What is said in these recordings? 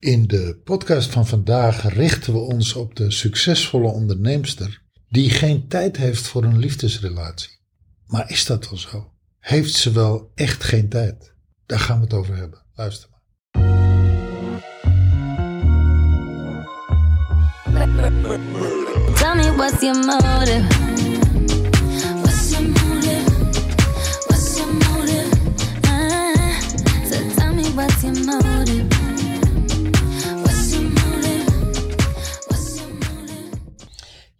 In de podcast van vandaag richten we ons op de succesvolle onderneemster die geen tijd heeft voor een liefdesrelatie. Maar is dat wel zo? Heeft ze wel echt geen tijd? Daar gaan we het over hebben. Luister maar. Tell me what's your motive? What's your motive? What's your motive? So tell me what's your motive?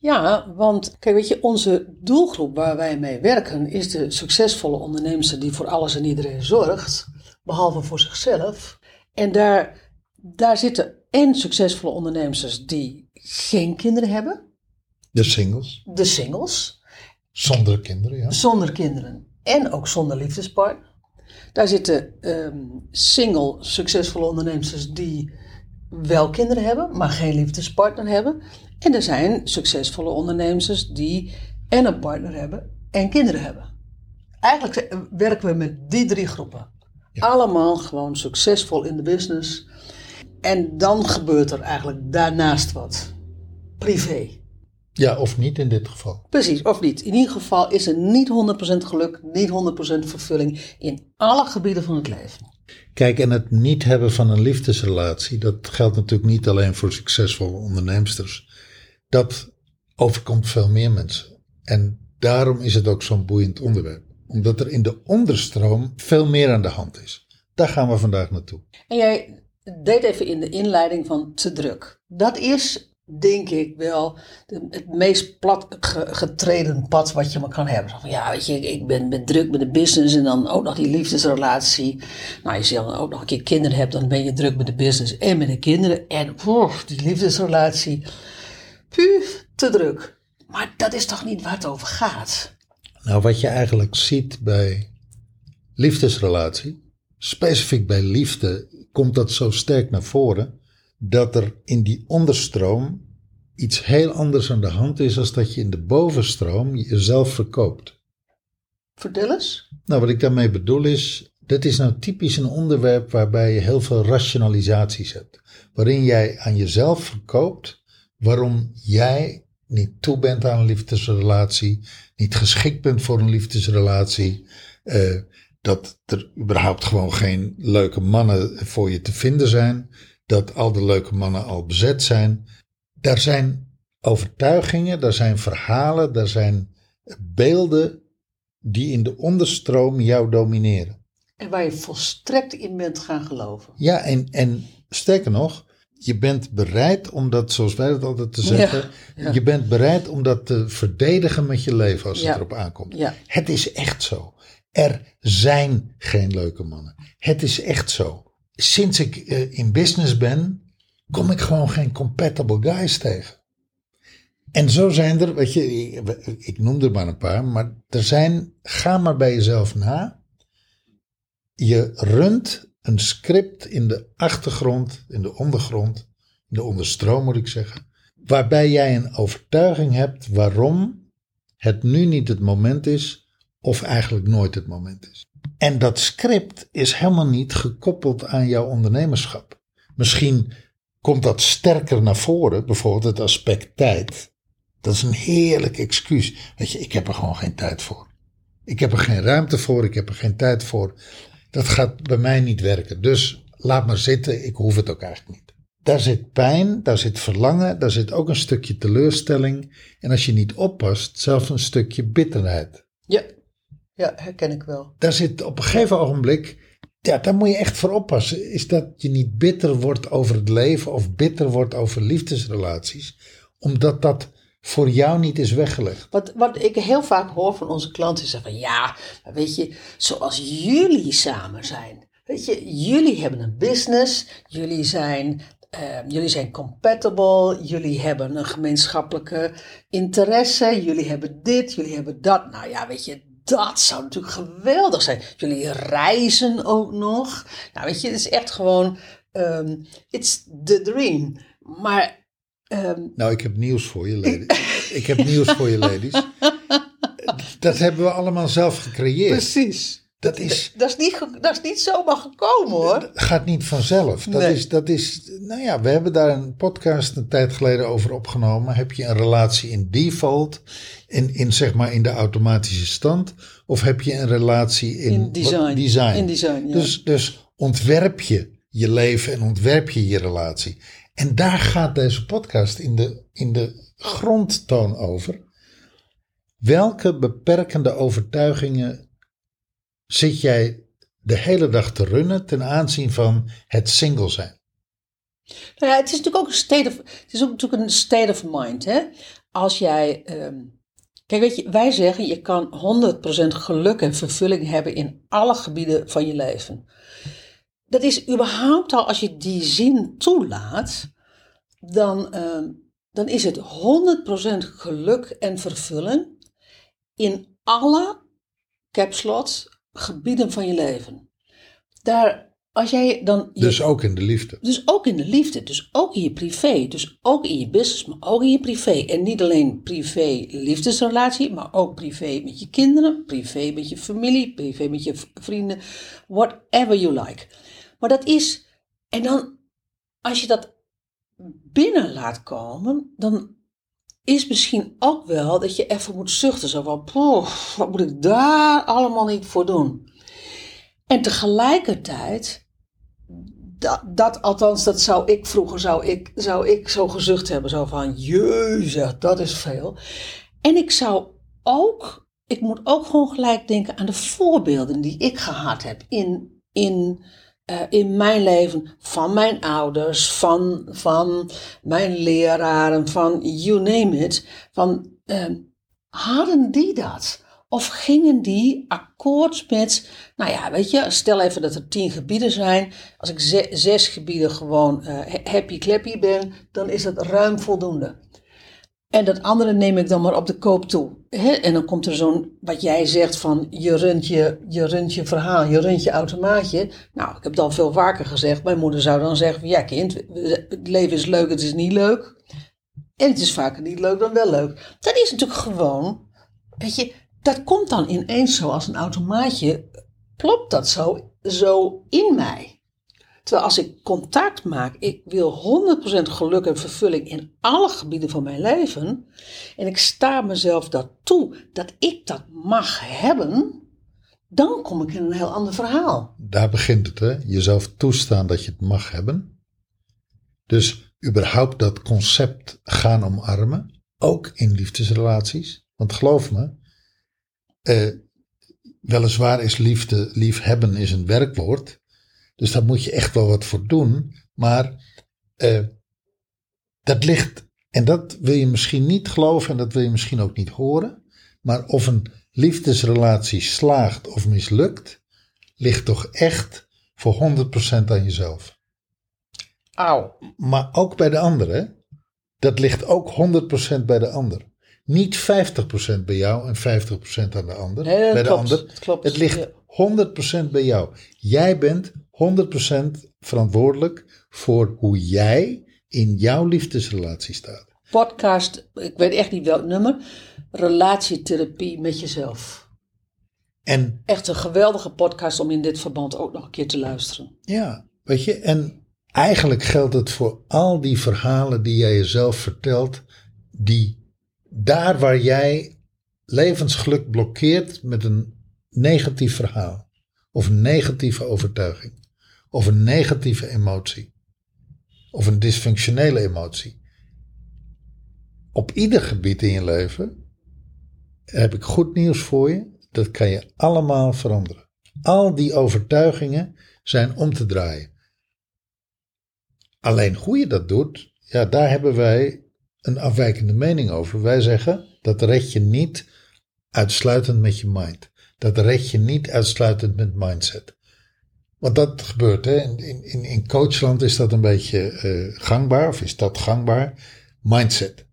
Ja, want kijk, weet je, onze doelgroep waar wij mee werken is de succesvolle ondernemer die voor alles en iedereen zorgt, behalve voor zichzelf. En daar, daar zitten en succesvolle ondernemers die geen kinderen hebben, De singles. de singles, Zonder kinderen, ja. zonder kinderen en ook zonder liefdespartner. Daar zitten ehm, single succesvolle ondernemers die wel kinderen hebben, maar geen liefdespartner hebben. En er zijn succesvolle ondernemers die en een partner hebben en kinderen hebben. Eigenlijk werken we met die drie groepen. Allemaal gewoon succesvol in de business. En dan gebeurt er eigenlijk daarnaast wat. Privé. Ja, of niet in dit geval. Precies, of niet. In ieder geval is er niet 100% geluk, niet 100% vervulling in alle gebieden van het leven. Kijk, en het niet hebben van een liefdesrelatie, dat geldt natuurlijk niet alleen voor succesvolle onderneemsters. Dat overkomt veel meer mensen. En daarom is het ook zo'n boeiend onderwerp. Omdat er in de onderstroom veel meer aan de hand is. Daar gaan we vandaag naartoe. En jij deed even in de inleiding van te druk. Dat is, denk ik, wel het meest plat ge- getreden pad wat je maar kan hebben. Ja, weet je, ik- ben, druk met de business en dan ook nog die liefdesrelatie. Nou, als je dan ook nog een keer kinderen hebt, dan ben je druk met de business en met de kinderen. En die liefdesrelatie, puh, te druk. Maar dat is toch niet waar het over gaat? Nou, wat je eigenlijk ziet bij liefdesrelatie, specifiek bij liefde, komt dat zo sterk naar voren dat er in die onderstroom iets heel anders aan de hand is als dat je in de bovenstroom jezelf verkoopt. Vertel eens. Nou, wat ik daarmee bedoel is, dat is nou typisch een onderwerp waarbij je heel veel rationalisaties hebt. Waarin jij aan jezelf verkoopt waarom jij niet toe bent aan een liefdesrelatie, niet geschikt bent voor een liefdesrelatie, eh, dat er überhaupt gewoon geen leuke mannen voor je te vinden zijn, dat al de leuke mannen al bezet zijn. Daar zijn overtuigingen, daar zijn verhalen, daar zijn beelden die in de onderstroom jou domineren. En waar je volstrekt in bent gaan geloven. Ja, en, en sterker nog, je bent bereid om dat, zoals wij dat altijd te zeggen, ja. je bent bereid om dat te verdedigen met je leven als Ja. het erop aankomt. Het is echt zo. Er zijn geen leuke mannen. Het is echt zo. Sinds ik eh, in business ben, kom ik gewoon geen compatible guys tegen. En zo zijn er, weet je, ik, ik noem er maar een paar, maar er zijn, ga maar bij jezelf na. Je runt een script in de achtergrond, in de ondergrond, in de onderstroom moet ik zeggen, waarbij jij een overtuiging hebt waarom het nu niet het moment is of eigenlijk nooit het moment is. En dat script is helemaal niet gekoppeld aan jouw ondernemerschap. Misschien komt dat sterker naar voren, bijvoorbeeld het aspect tijd. Dat is een heerlijk excuus. Weet je, ik heb er gewoon geen tijd voor. Ik heb er geen ruimte voor, ik heb er geen tijd voor. Dat gaat bij mij niet werken. Dus laat maar zitten, ik hoef het ook eigenlijk niet. Daar zit pijn, daar zit verlangen, daar zit ook een stukje teleurstelling. En als je niet oppast, zelfs een stukje bitterheid. Ja, ja herken ik wel. Daar zit op een gegeven ogenblik, ja, daar moet je echt voor oppassen. Is dat je niet bitter wordt over het leven of bitter wordt over liefdesrelaties. Omdat dat voor jou niet is weggelegd. Wat, wat ik heel vaak hoor van onze klanten is ja, weet je, zoals jullie samen zijn. Weet je, jullie hebben een business, jullie zijn, eh, jullie zijn compatible, jullie hebben een gemeenschappelijke interesse, jullie hebben dit, jullie hebben dat. Nou ja, weet je, dat zou natuurlijk geweldig zijn. Jullie reizen ook nog. Nou weet je, het is echt gewoon, ehm, it's the dream. Maar ehm, Nou, ik heb nieuws voor je, ladies. ik heb nieuws voor je, ladies. Dat hebben we allemaal zelf gecreëerd. precies. Dat is, Dat is niet, dat is niet zomaar gekomen hoor. gaat niet vanzelf. Dat, Nee. is, dat is, nou ja, we hebben daar een podcast een tijd geleden over opgenomen. Heb je een relatie in default, in, in zeg maar in de automatische stand, of heb je een relatie in, In design. design? In design, ja. dus, dus ontwerp je je leven en ontwerp je je relatie. En daar gaat deze podcast in de, in de grondtoon over. Welke beperkende overtuigingen zit jij de hele dag te runnen ten aanzien van het single zijn? Nou ja, het is natuurlijk ook een state of, het is ook natuurlijk een state of mind. Hè? Als jij, ehm, kijk weet je, wij zeggen je kan 100% geluk en vervulling hebben in alle gebieden van je leven. Dat is überhaupt al, als je die zin toelaat, dan, ehm, dan is het 100% geluk en vervulling in alle capslots gebieden van je leven. Daar, als jij dan je Dus ook in de liefde. dus ook in de liefde, dus ook in je privé, dus ook in je business, maar ook in je privé. En niet alleen privé liefdesrelatie, maar ook privé met je kinderen, privé met je familie, privé met je vrienden, whatever you like. Maar dat is, en dan als je dat binnen laat komen, dan is misschien ook wel dat je even moet zuchten. Zo van, poeh, wat moet ik daar allemaal niet voor doen? En tegelijkertijd dat, dat, althans, dat zou ik vroeger, zou ik, zou ik zo gezucht hebben. Zo van, jezus, dat is veel. En ik zou ook, ik moet ook gewoon gelijk denken aan de voorbeelden die ik gehad heb in, in, eh, in mijn leven. Van mijn ouders, van, van mijn leraren, van you name it. Van, ehm, hadden die dat? Of gingen die akkoord met, nou ja, weet je, stel even dat er tien gebieden zijn. Als ik ze- zes gebieden gewoon eh, happy clappy ben, dan is dat ruim voldoende. En dat andere neem ik dan maar op de koop toe. Hè? En dan komt er zo'n, wat jij zegt van, je runt je, je verhaal, je runt je automaatje. Nou, ik heb al veel vaker gezegd. Mijn moeder zou dan zeggen, ja kind, het leven is leuk, het is niet leuk. En het is vaker niet leuk dan wel leuk. Dat is natuurlijk gewoon, weet je, dat komt dan ineens zo als een automaatje, plopt dat zo, zo in mij. Terwijl als ik contact maak, ik wil 100% geluk en vervulling in alle gebieden van mijn leven. En ik sta mezelf dat toe, dat ik dat mag hebben. Dan kom ik in een heel ander verhaal. Daar begint het, hè? Jezelf toestaan dat je het mag hebben. Dus überhaupt dat concept gaan omarmen. Ook in liefdesrelaties. Want geloof me, eh, weliswaar is liefde, liefhebben is een werkwoord. Dus daar moet je echt wel wat voor doen. Maar eh, dat ligt, en dat wil je misschien niet geloven en dat wil je misschien ook niet horen. Maar of een liefdesrelatie slaagt of mislukt, ligt toch echt voor 100% aan jezelf. Auw. Maar ook bij de ander, hè? Dat ligt ook 100% bij de ander. Niet 50% bij jou en 50% aan de ander. Nee, dat bij de klopt. ander. Dat klopt. Het ligt 100% bij jou. Jij bent 100% verantwoordelijk voor hoe jij in jouw liefdesrelatie staat. Podcast, ik weet echt niet welk nummer. Relatietherapie met jezelf. En Echt een geweldige podcast om in dit verband ook nog een keer te luisteren. Ja, weet je, en eigenlijk geldt het voor al die verhalen die jij jezelf vertelt, die daar waar jij levensgeluk blokkeert met een negatief verhaal, of negatieve overtuiging, of een negatieve emotie, of een dysfunctionele emotie. Op ieder gebied in je leven heb ik goed nieuws voor je. Dat kan je allemaal veranderen. Al die overtuigingen zijn om te draaien. Alleen hoe je dat doet, ja, daar hebben wij een afwijkende mening over. Wij zeggen dat red je niet uitsluitend met je mind. Dat red je niet uitsluitend met mindset. Want dat gebeurt, hè. In, in, in coachland is dat een beetje eh, gangbaar, of is dat gangbaar? Mindset.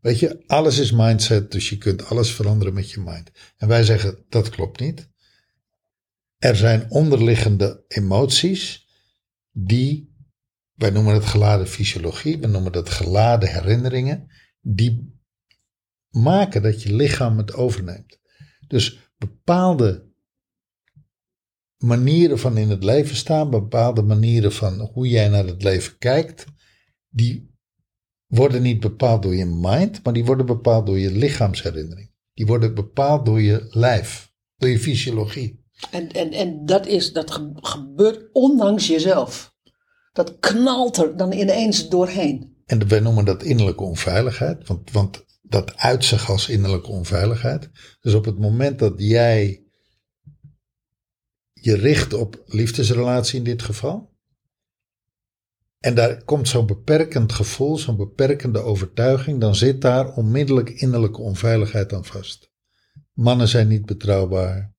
Weet je, alles is mindset, dus je kunt alles veranderen met je mind. En wij zeggen dat klopt niet. Er zijn onderliggende emoties die, wij noemen het geladen fysiologie, we noemen dat geladen herinneringen, die maken dat je lichaam het overneemt. Dus bepaalde manieren van in het leven staan, bepaalde manieren van hoe jij naar het leven kijkt, die worden niet bepaald door je mind, maar die worden bepaald door je lichaamsherinnering. Die worden bepaald door je lijf, door je fysiologie. En, en, en dat, is, dat ge- gebeurt ondanks jezelf. Dat knalt er dan ineens doorheen. En wij noemen dat innerlijke onveiligheid, want, want dat uit zich als innerlijke onveiligheid. Dus op het moment dat jij je richt op liefdesrelatie in dit geval, en daar komt zo'n beperkend gevoel, zo'n beperkende overtuiging, dan zit daar onmiddellijk innerlijke onveiligheid aan vast. Mannen zijn niet betrouwbaar.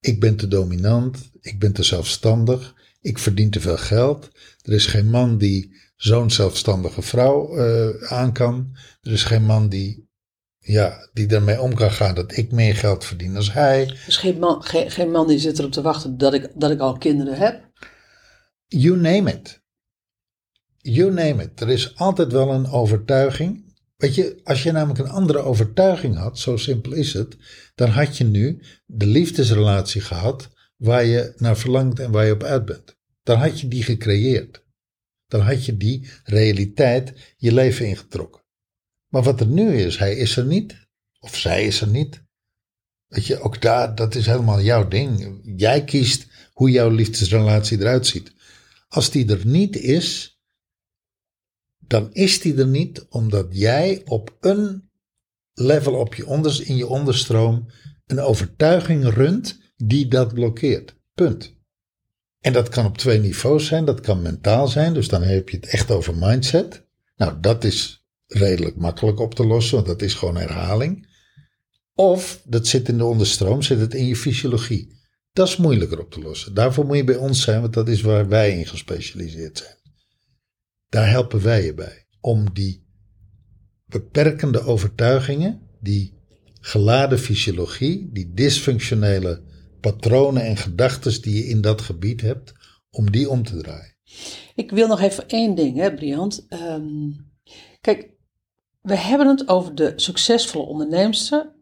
Ik ben te dominant. Ik ben te zelfstandig. Ik verdien te veel geld. Er is geen man die zo'n zelfstandige vrouw eh, aan kan. Er is geen man die, ja, die ermee om kan gaan dat ik meer geld verdien als hij. Dus geen man, geen, geen man die zit erop te wachten dat ik, dat ik al kinderen heb. You name it. You name it. Er is altijd wel een overtuiging. Weet je, als je namelijk een andere overtuiging had, zo simpel is het, dan had je nu de liefdesrelatie gehad waar je naar verlangt en waar je op uit bent. Dan had je die gecreëerd. Dan had je die realiteit je leven ingetrokken. Maar wat er nu is, hij is er niet, of zij is er niet. Weet je, ook daar, dat is helemaal jouw ding. Jij kiest hoe jouw liefdesrelatie eruit ziet. Als die er niet is, dan is die er niet omdat jij op een level op je onders, in je onderstroom een overtuiging runt die dat blokkeert. Punt. En dat kan op twee niveaus zijn. Dat kan mentaal zijn, dus dan heb je het echt over mindset. Nou, dat is redelijk makkelijk op te lossen, want dat is gewoon herhaling. Of dat zit in de onderstroom, zit het in je fysiologie. Dat is moeilijker op te lossen. Daarvoor moet je bij ons zijn, want dat is waar wij in gespecialiseerd zijn. Daar helpen wij je bij. Om die beperkende overtuigingen, die geladen fysiologie, die dysfunctionele patronen en gedachten die je in dat gebied hebt, om die om te draaien. Ik wil nog even één ding, hè, Briant. Ehm, kijk, we hebben het over de succesvolle onderneemster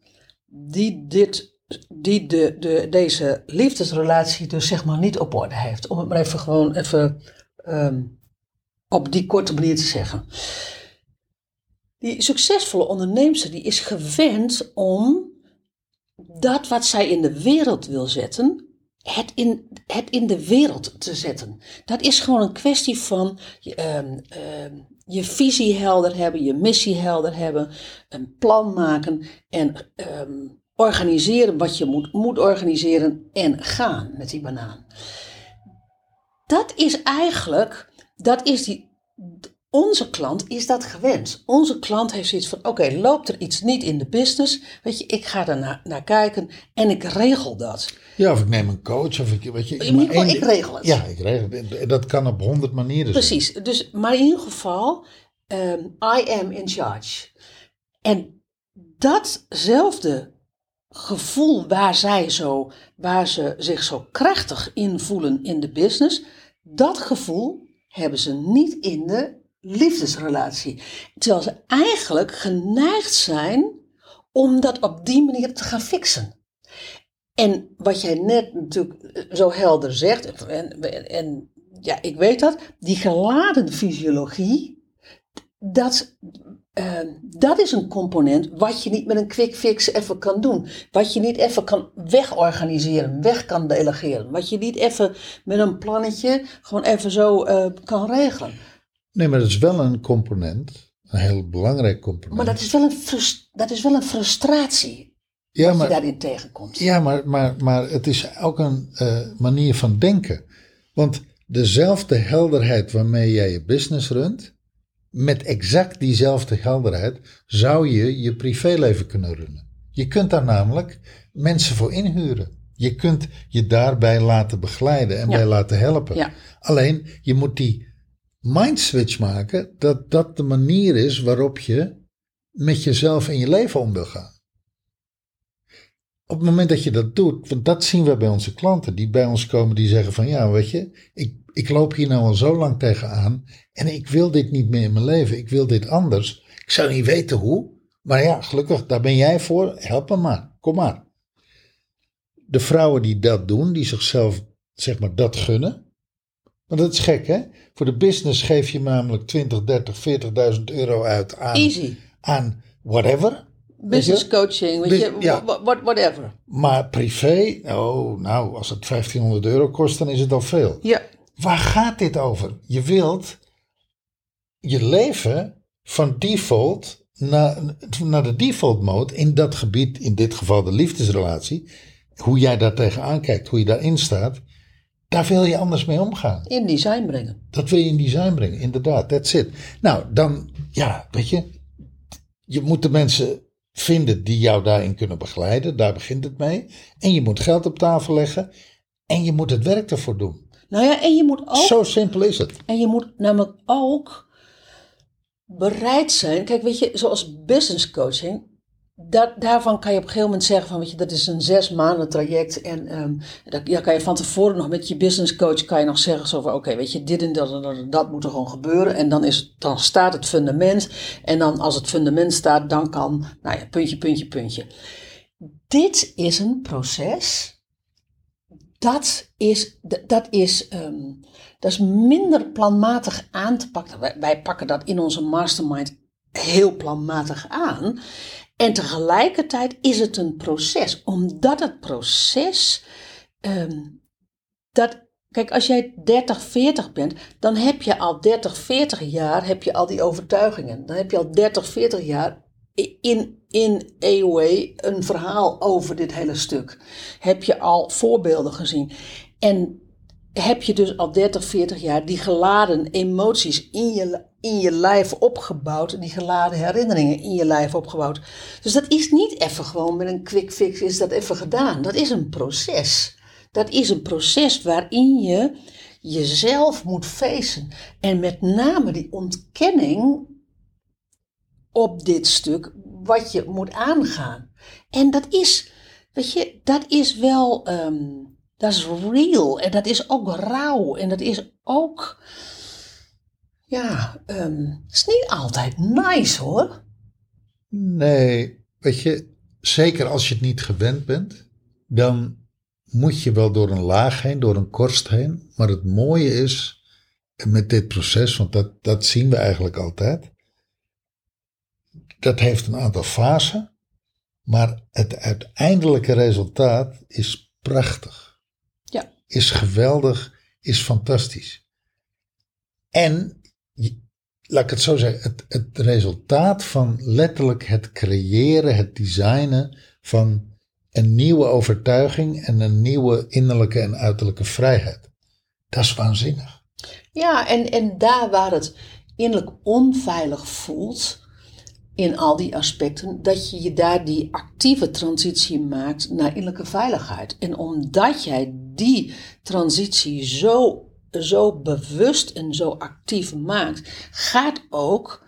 die, dit, die de, de, deze liefdesrelatie dus zeg maar niet op orde heeft. Om het maar even gewoon even ehm, op die korte manier te zeggen. Die succesvolle onderneemster die is gewend om dat wat zij in de wereld wil zetten, het in, het in de wereld te zetten. Dat is gewoon een kwestie van ehm, ehm, je visie helder hebben, je missie helder hebben, een plan maken en ehm, organiseren wat je moet, moet organiseren en gaan met die banaan. Dat is eigenlijk, dat is die, onze klant is dat gewend. Onze klant heeft zoiets van: oké, loopt er iets niet in de business? Weet je, ik ga er naar, naar kijken en ik regel dat. Ja, of ik neem een coach, of ik, weet je. In ieder geval, maar één- ik regel het. Ja, ik regel het. Dat kan op honderd manieren zijn. Precies. Dus, maar in ieder geval, ehm, I am in charge. En datzelfde gevoel waar zij zo, waar ze zich zo krachtig in voelen in de business, dat gevoel hebben ze niet in de liefdesrelatie. Terwijl ze eigenlijk geneigd zijn om dat op die manier te gaan fixen. En wat jij net natuurlijk eh, zo helder zegt, en, en, ja, ik weet dat, die geladen fysiologie, dat, eh, dat is een component wat je niet met een quick fix even kan doen. Wat je niet even kan wegorganiseren, weg kan delegeren. Wat je niet even met een plannetje gewoon even zo eh, kan regelen. Nee, maar dat is wel een component. Een heel belangrijk component. Maar dat is wel een, dat is wel een frustratie ja, wat maar, je daarin tegenkomt. Ja, maar, maar, maar het is ook een eh, manier van denken. Want dezelfde helderheid waarmee jij je business runt, met exact diezelfde helderheid zou je je privéleven kunnen runnen. Je kunt daar namelijk mensen voor inhuren. Je kunt je daarbij laten begeleiden en Ja. bij laten helpen. Ja. Alleen je moet die mindswitch maken dat dat de manier is waarop je met jezelf en je leven om wil gaan op het moment dat je dat doet, want dat zien we bij onze klanten die bij ons komen, die zeggen van ja, weet je, ik, ik loop hier nou al zo lang tegenaan en ik wil dit niet meer in mijn leven, ik wil dit anders. Ik zou niet weten hoe, maar ja, gelukkig, daar ben jij voor, help me maar, kom maar. De vrouwen die dat doen, die zichzelf zeg maar, dat gunnen. Want dat is gek, hè? Voor de business geef je namelijk 20, 30, 40.000 euro uit aan, Easy. aan whatever. Business coaching, weet Bus- je, ja. wha- wha- whatever. Maar privé, oh, nou, als het 1500 euro kost, dan is het al veel. Ja, Waar gaat dit over? Je wilt je leven van default naar, naar de default mode in dat gebied, in dit geval de liefdesrelatie. Hoe jij daar tegenaan kijkt, hoe je daarin staat, daar wil je anders mee omgaan. in design brengen. Dat wil je in design brengen, inderdaad, that's it. Nou, dan, ja, weet je, je moet de mensen vinden die jou daarin kunnen begeleiden, daar begint het mee. En je moet geld op tafel leggen en je moet het werk ervoor doen. Nou ja, en je moet ook Zo simpel is het. En je moet namelijk ook bereid zijn. Kijk, weet je, zoals business coaching. Daarvan kan je op een gegeven moment zeggen van, weet je, dat is een zes maanden traject. En ja, kan je van tevoren nog met je business coach kan je nog zeggen zo van, oké, weet je, dit en dat en dat, moet er gewoon gebeuren. En dan, is, dan staat het fundament. En dan als het fundament staat, dan kan, nou ja, puntje, puntje, puntje. Dit is een proces. Dat is, dat is, ehm, dat is minder planmatig aan te pakken. Wij pakken dat in onze mastermind heel planmatig aan. En tegelijkertijd is het een proces. Omdat het proces. ehm, dat, kijk, als jij 30, 40 bent, dan heb je al 30, 40 jaar heb je al die overtuigingen. Dan heb je al 30, 40 jaar in, in a way een verhaal over dit hele stuk. Heb je al voorbeelden gezien. En heb je dus al 30, 40 jaar die geladen emoties in je, in je lijf opgebouwd. Die geladen herinneringen in je lijf opgebouwd. Dus dat is niet even gewoon met een quick fix is dat even gedaan. Dat is een proces. Dat is een proces waarin je jezelf moet facen. En met name die ontkenning op dit stuk wat je moet aangaan. En dat is, weet je, dat is wel, ehm, dat is real en dat is ook rauw en dat is ook, ja, het is niet altijd nice hoor. Nee, weet je, zeker als je het niet gewend bent, dan moet je wel door een laag heen, door een korst heen. Maar het mooie is met dit proces, want dat, dat zien we eigenlijk altijd. Dat heeft een aantal fasen, maar het uiteindelijke resultaat is prachtig. Ja. Is geweldig, is fantastisch. En laat ik het zo zeggen, het, het resultaat van letterlijk het creëren, het designen van een nieuwe overtuiging en een nieuwe innerlijke en uiterlijke vrijheid. Dat is waanzinnig. Ja, en, en daar waar het innerlijk onveilig voelt, in al die aspecten, dat je je daar die actieve transitie maakt naar innerlijke veiligheid. En omdat jij die transitie zo, zo bewust en zo actief maakt, gaat ook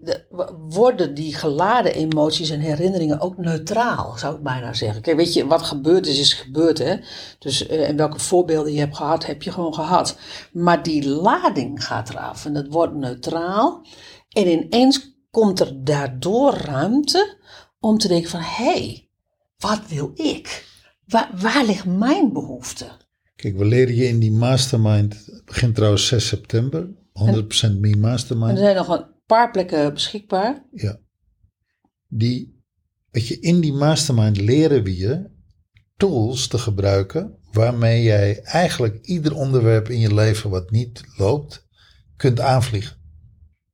de- worden die geladen emoties en herinneringen ook neutraal, zou ik bijna zeggen. Kijk, weet je, wat gebeurd is, is gebeurd, hè. Dus, eh, en welke voorbeelden je hebt gehad, heb je gewoon gehad. Maar die lading gaat eraf en het wordt neutraal. En ineens komt er daardoor ruimte om te denken van, hé, hey, wat wil ik? Waar, waar ligt mijn behoefte? Kijk, we leren je in die mastermind, het begint trouwens 6 september, 100% Me En Mastermind. er zijn nog een paar plekken beschikbaar. Ja. Die, weet je, in die mastermind leren we je tools te gebruiken waarmee jij eigenlijk ieder onderwerp in je leven wat niet loopt, kunt aanvliegen.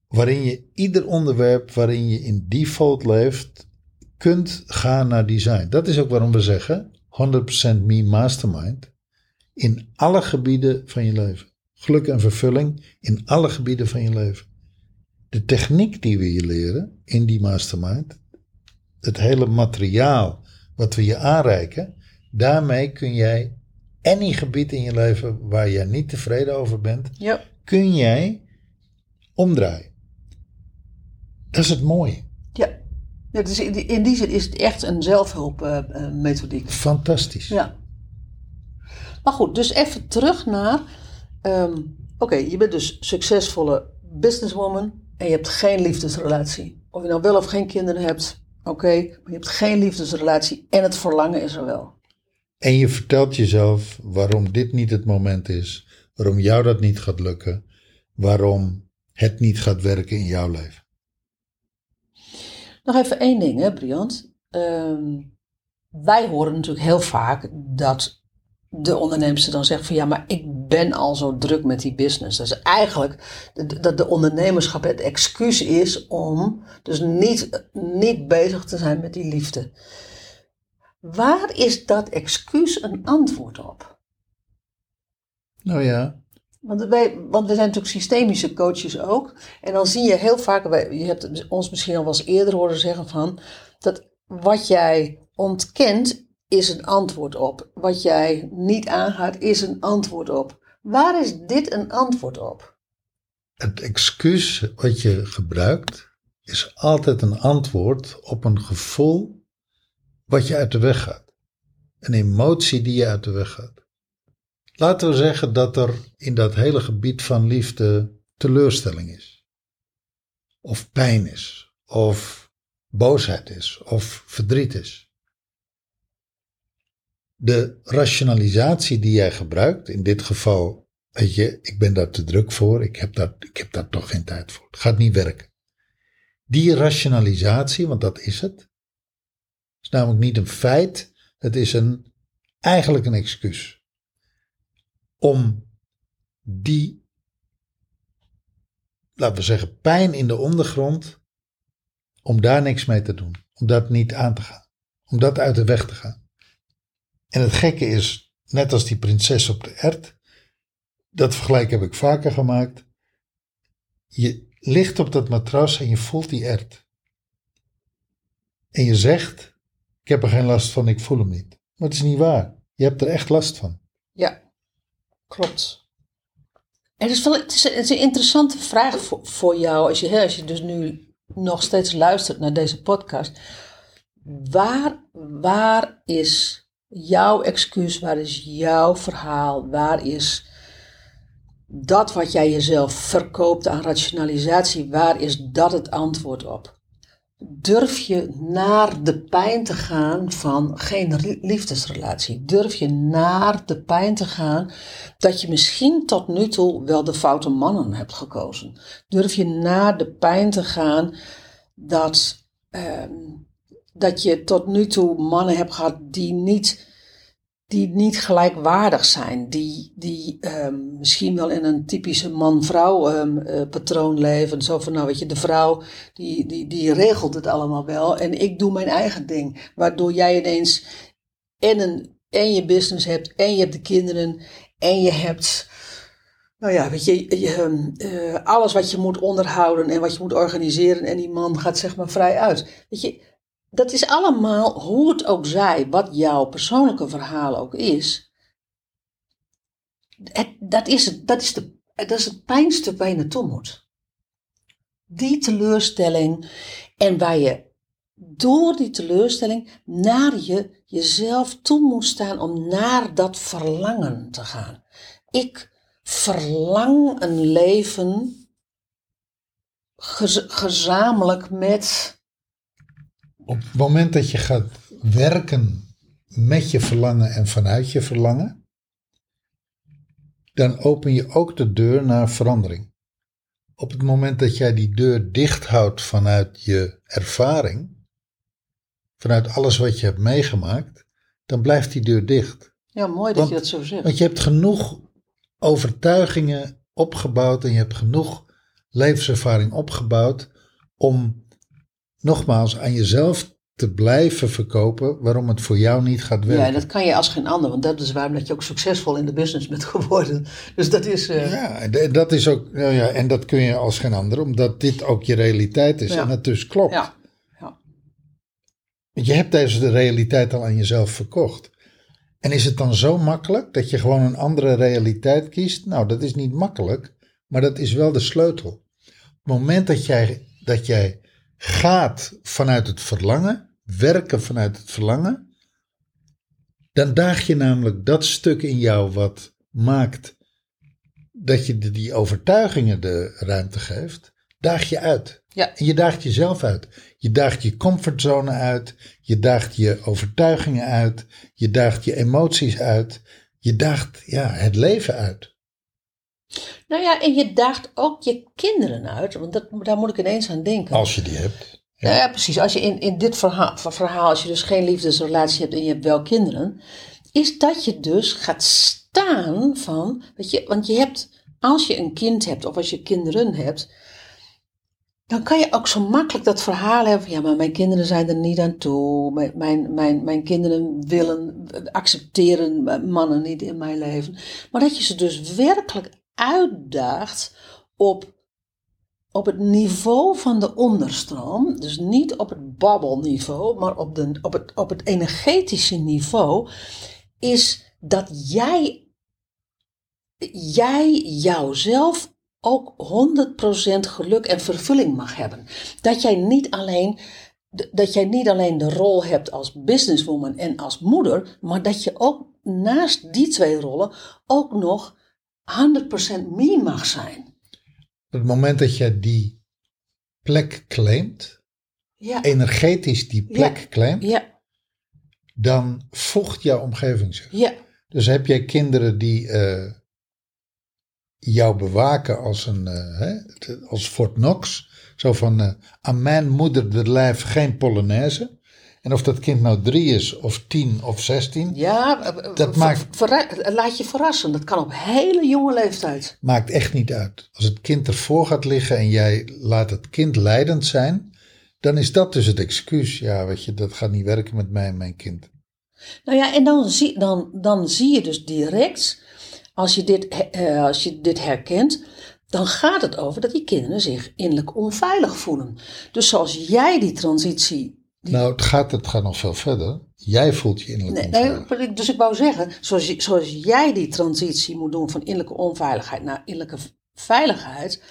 Waarin je ieder onderwerp waarin je in default leeft, kunt gaan naar design. Dat is ook waarom we zeggen 100% Me Mastermind in alle gebieden van je leven. Geluk en vervulling in alle gebieden van je leven de techniek die we je leren in die mastermind, het hele materiaal wat we je aanreiken, daarmee kun jij any gebied in je leven waar jij niet tevreden over bent, Ja. kun jij omdraaien. Dat is het mooie. Ja. ja dus in, die, in die zin is het echt een zelfhulpmethodiek. Fantastisch. ja. Maar goed, dus even terug naar. ehm, Oké, je bent dus succesvolle businesswoman en je hebt geen liefdesrelatie. Of je nou wel of geen kinderen hebt, oké, maar je hebt geen liefdesrelatie en het verlangen is er wel. En je vertelt jezelf waarom dit niet het moment is. Waarom jou dat niet gaat lukken. Waarom het niet gaat werken in jouw leven. Nog even één ding, hè, Briant. Ehm, wij horen natuurlijk heel vaak dat de ondernemer dan zegt van ja, maar ik ben al zo druk met die business. Dat is eigenlijk dat de ondernemerschap het excuus is om dus niet, niet bezig te zijn met die liefde. Waar is dat excuus een antwoord op? Nou ja, Want wij, want we zijn natuurlijk systemische coaches ook. En dan zie je heel vaak, wij- je hebt ons misschien al wel eens eerder horen zeggen van, dat wat jij ontkent is een antwoord op. Wat jij niet aangaat is een antwoord op. Waar is dit een antwoord op? het excuus wat je gebruikt is altijd een antwoord op een gevoel wat je uit de weg gaat. Een emotie die je uit de weg gaat. Laten we zeggen dat er in dat hele gebied van liefde teleurstelling is. Of pijn is. Of boosheid is. Of verdriet is. De rationalisatie die jij gebruikt, in dit geval, weet je, ik ben daar te druk voor, ik heb daar, ik heb daar toch geen tijd voor. Het gaat niet werken. Die rationalisatie, want dat is het, is namelijk niet een feit, het is een, eigenlijk een excuus. Om die, laten we zeggen, pijn in de ondergrond, om daar niks mee te doen. Om dat niet aan te gaan. Om dat uit de weg te gaan. En het gekke is, net als die prinses op de ert, dat vergelijk heb ik vaker gemaakt. Je ligt op dat matras en je voelt die ert. En je zegt, ik heb er geen last van, ik voel hem niet. Maar het is niet waar. Je hebt er echt last van. Ja, klopt. Het is, wel, het is, een interessante vraag voor, voor jou, als je, als je dus nu nog steeds luistert naar deze podcast. Waar, waar is jouw excuus? Waar is jouw verhaal? Waar is dat wat jij jezelf verkoopt aan rationalisatie? Waar is dat het antwoord op? Durf je naar de pijn te gaan van geen liefdesrelatie? Durf je naar de pijn te gaan dat je misschien tot nu toe wel de foute mannen hebt gekozen? Durf je naar de pijn te gaan dat, ehm, dat je tot nu toe mannen hebt gehad die niet, die niet gelijkwaardig zijn, die, die ehm, misschien wel in een typische man-vrouw ehm, eh, patroon leven. Zo van, nou weet je, de vrouw die, die, die regelt het allemaal wel en ik doe mijn eigen ding. Waardoor jij ineens en, een, en je business hebt en je hebt de kinderen en je hebt... Nou ja, weet je, je, ehm, eh, alles wat je moet onderhouden en wat je moet organiseren en die man gaat zeg maar vrij uit. Weet je, dat is allemaal, hoe het ook zij, wat jouw persoonlijke verhaal ook is. Dat, is het, dat, is de, dat is het pijnste waar je naartoe moet. Die teleurstelling en waar je door die teleurstelling naar je jezelf toe moet staan om naar dat verlangen te gaan. Ik verlang een leven gez- gezamenlijk met Op het moment dat je gaat werken met je verlangen en vanuit je verlangen, dan open je ook de deur naar verandering. Op het moment dat jij die deur dicht houdt vanuit je ervaring, vanuit alles wat je hebt meegemaakt, dan blijft die deur dicht. Ja, mooi dat Want- je dat zo zegt. Want je hebt genoeg overtuigingen opgebouwd en je hebt genoeg levenservaring opgebouwd om nogmaals aan jezelf te blijven verkopen waarom het voor jou niet gaat Ja, werken. en dat kan je als geen ander, want dat is waarom dat je ook succesvol in de business bent geworden. Dus dat is. eh, Ja, dat is ook, nou ja, en dat kun je als geen ander, omdat dit ook je realiteit is Ja. en het dus klopt. ja, ja. Want je hebt deze realiteit al aan jezelf verkocht. En is het dan zo makkelijk dat je gewoon een andere realiteit kiest? Nou, dat is niet makkelijk, maar dat is wel de sleutel. Op het moment dat jij, dat jij gaat vanuit het verlangen, werken vanuit het verlangen, dan daag je namelijk dat stuk in jou wat maakt dat je die overtuigingen de ruimte geeft, daag je uit. Ja. En je daagt jezelf uit. Je daagt je comfortzone uit. Je daagt je overtuigingen uit. Je daagt je emoties uit. Je daagt ja, het leven uit. Nou ja, en je daagt ook je kinderen uit, want dat, daar moet ik ineens aan denken. Als je die hebt. Ja, ja, precies. Als je in, in dit verhaal, verhaal, als je dus geen liefdesrelatie hebt en je hebt wel kinderen, is dat je dus gaat staan van, weet je, want je hebt, als je een kind hebt of als je kinderen hebt, dan kan je ook zo makkelijk dat verhaal hebben van, ja, maar mijn kinderen zijn er niet aan toe, mijn, mijn, mijn, mijn kinderen willen, accepteren mannen niet in mijn leven. Maar dat je ze dus werkelijk uitdaagt op op het niveau van de onderstroom, dus niet op het babbelniveau, maar op, de, op, het, op het energetische niveau, is dat jij, jij jouzelf ook 100% geluk en vervulling mag hebben. Dat jij niet alleen dat jij niet alleen de rol hebt als businesswoman en als moeder, maar dat je ook naast die twee rollen ook nog 100% me mag zijn. Op het moment dat je die plek claimt, Ja, energetisch die plek Ja. claimt, ja, dan vocht jouw omgeving zich. ja, Dus heb jij kinderen die eh, jou bewaken als een eh, hè, als Fort Knox, zo van eh aan mijn moeder de lijf geen Polonaise. En of dat kind nou drie is, of tien, of zestien, ja. eh, Dat ver- maakt- laat je verrassen. Dat kan op hele jonge leeftijd. maakt echt niet uit. Als het kind ervoor gaat liggen en jij laat het kind leidend zijn, dan is dat dus het excuus. Ja, weet je, dat gaat niet werken met mij en mijn kind. Nou ja, en dan zie, dan, dan zie je dus direct, als je, dit, eh, als je dit herkent, dan gaat het over dat die kinderen zich innerlijk onveilig voelen. Dus zoals jij die transitie. Die, Nou, het gaat, het gaat nog veel verder. Jij voelt je innerlijk nee, dus ik wou zeggen, zoals, zoals jij die transitie moet doen van innerlijke onveiligheid naar innerlijke veiligheid,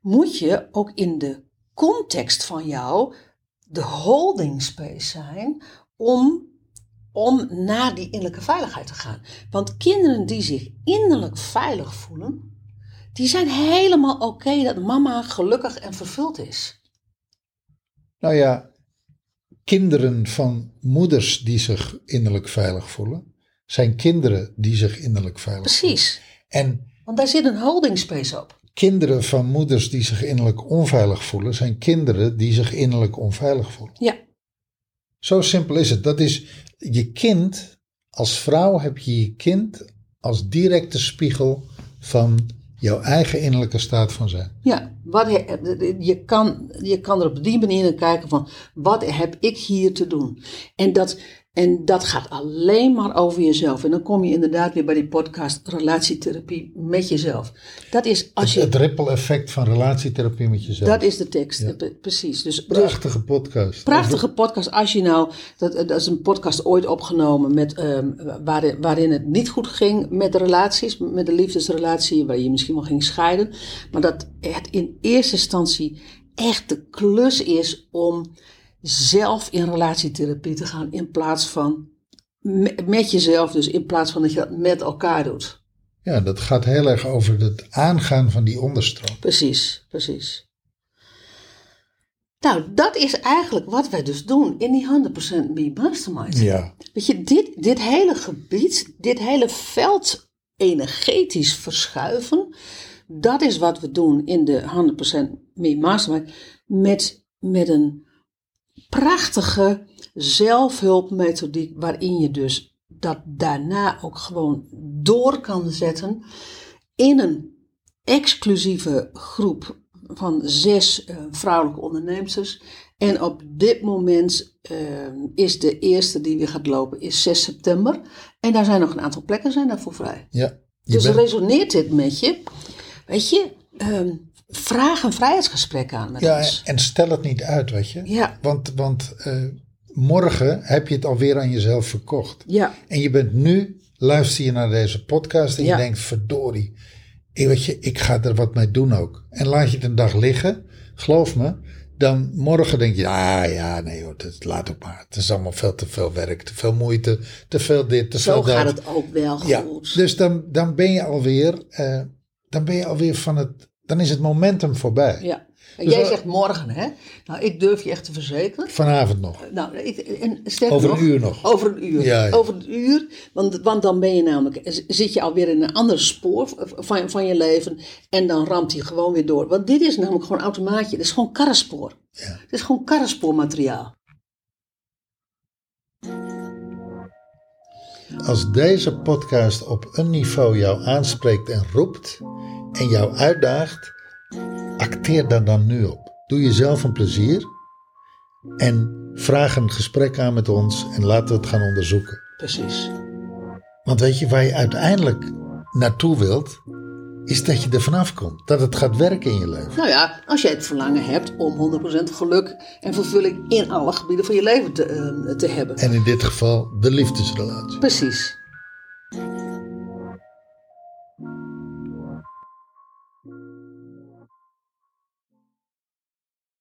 moet je ook in de context van jou de holding space zijn om, om naar die innerlijke veiligheid te gaan. Want kinderen die zich innerlijk veilig voelen, die zijn helemaal oké dat mama gelukkig en vervuld is. Nou ja, kinderen van moeders die zich innerlijk veilig voelen, zijn kinderen die zich innerlijk veilig voelen. Precies. En Want daar zit een holding space op. kinderen van moeders die zich innerlijk onveilig voelen, zijn kinderen die zich innerlijk onveilig voelen. Ja, Zo simpel is het. Dat is je kind, als vrouw heb je je kind als directe spiegel van jouw eigen innerlijke staat van zijn. Ja, wat je, kan, je kan er op die manier kijken van wat heb ik hier te doen. En dat, en dat gaat alleen maar over jezelf. En dan kom je inderdaad weer bij die podcast relatietherapie met jezelf. Dat is als Het je, ripple effect van relatietherapie met jezelf. dat is de tekst, Pre- precies. Dus, dus Prachtige podcast. prachtige podcast. Als je nou, dat, dat is een podcast ooit opgenomen met, ehm, waarin, waarin het niet goed ging met de relaties, met de liefdesrelatie, waar je misschien wel ging scheiden. Maar dat het in eerste instantie echt de klus is om zelf in relatietherapie te gaan in plaats van me- met jezelf, dus in plaats van dat je dat met elkaar doet. Ja, dat gaat heel erg over het aangaan van die onderstroom. Precies, precies. Nou, dat is eigenlijk wat wij dus doen in die 100% Me Mastermind. Ja, Weet je, dit, dit hele gebied, dit hele veld energetisch verschuiven, dat is wat we doen in de 100% Me Mastermind met, met een prachtige zelfhulpmethodiek waarin je dus dat daarna ook gewoon door kan zetten in een exclusieve groep van zes eh, vrouwelijke ondernemers. En op dit moment eh, is de eerste die weer gaat lopen is 6 september. En daar zijn nog een aantal plekken zijn daarvoor vrij. ja. Dus bent- resoneert dit met je? Weet je, ehm, vraag een vrijheidsgesprek aan met ja, ons. en stel het niet uit, weet je. Ja, Want, want eh, morgen heb je het alweer aan jezelf verkocht. ja, En je bent nu, luister je naar deze podcast en Ja. je denkt, verdorie, ik, weet je, ik ga er wat mee doen ook. En laat je het een dag liggen, geloof me, dan morgen denk je, ah ja, nee hoor, dat, laat ook maar. Het is allemaal veel te veel werk, te veel moeite, te veel dit, te zo veel dat. gaat het ook wel Ja, goed. dus dan, dan ben je alweer, eh, dan ben je alweer van het dan is het momentum voorbij. Ja. En Dus jij zegt morgen, hè? Nou, ik durf je echt te verzekeren. Vanavond nog. Nou, ik, en Over een nog, uur nog. Over een uur. Ja, ja. Over een uur. Want, want dan ben je namelijk, zit je alweer in een ander spoor van, van je leven. En dan ramt hij gewoon weer door. Want dit is namelijk gewoon automaatje. Het is gewoon karrenspoor. Ja. Het is gewoon karrenspoormateriaal. Als deze podcast op een niveau jou aanspreekt en roept en jou uitdaagt, acteer daar dan nu op. Doe jezelf een plezier en vraag een gesprek aan met ons en laten we het gaan onderzoeken. Precies. Want weet je waar je uiteindelijk naartoe wilt, is dat je er vanaf komt. Dat het gaat werken in je leven. Nou ja, als jij het verlangen hebt om 100% geluk en vervulling in alle gebieden van je leven te, eh, te hebben. En in dit geval de liefdesrelatie. Precies.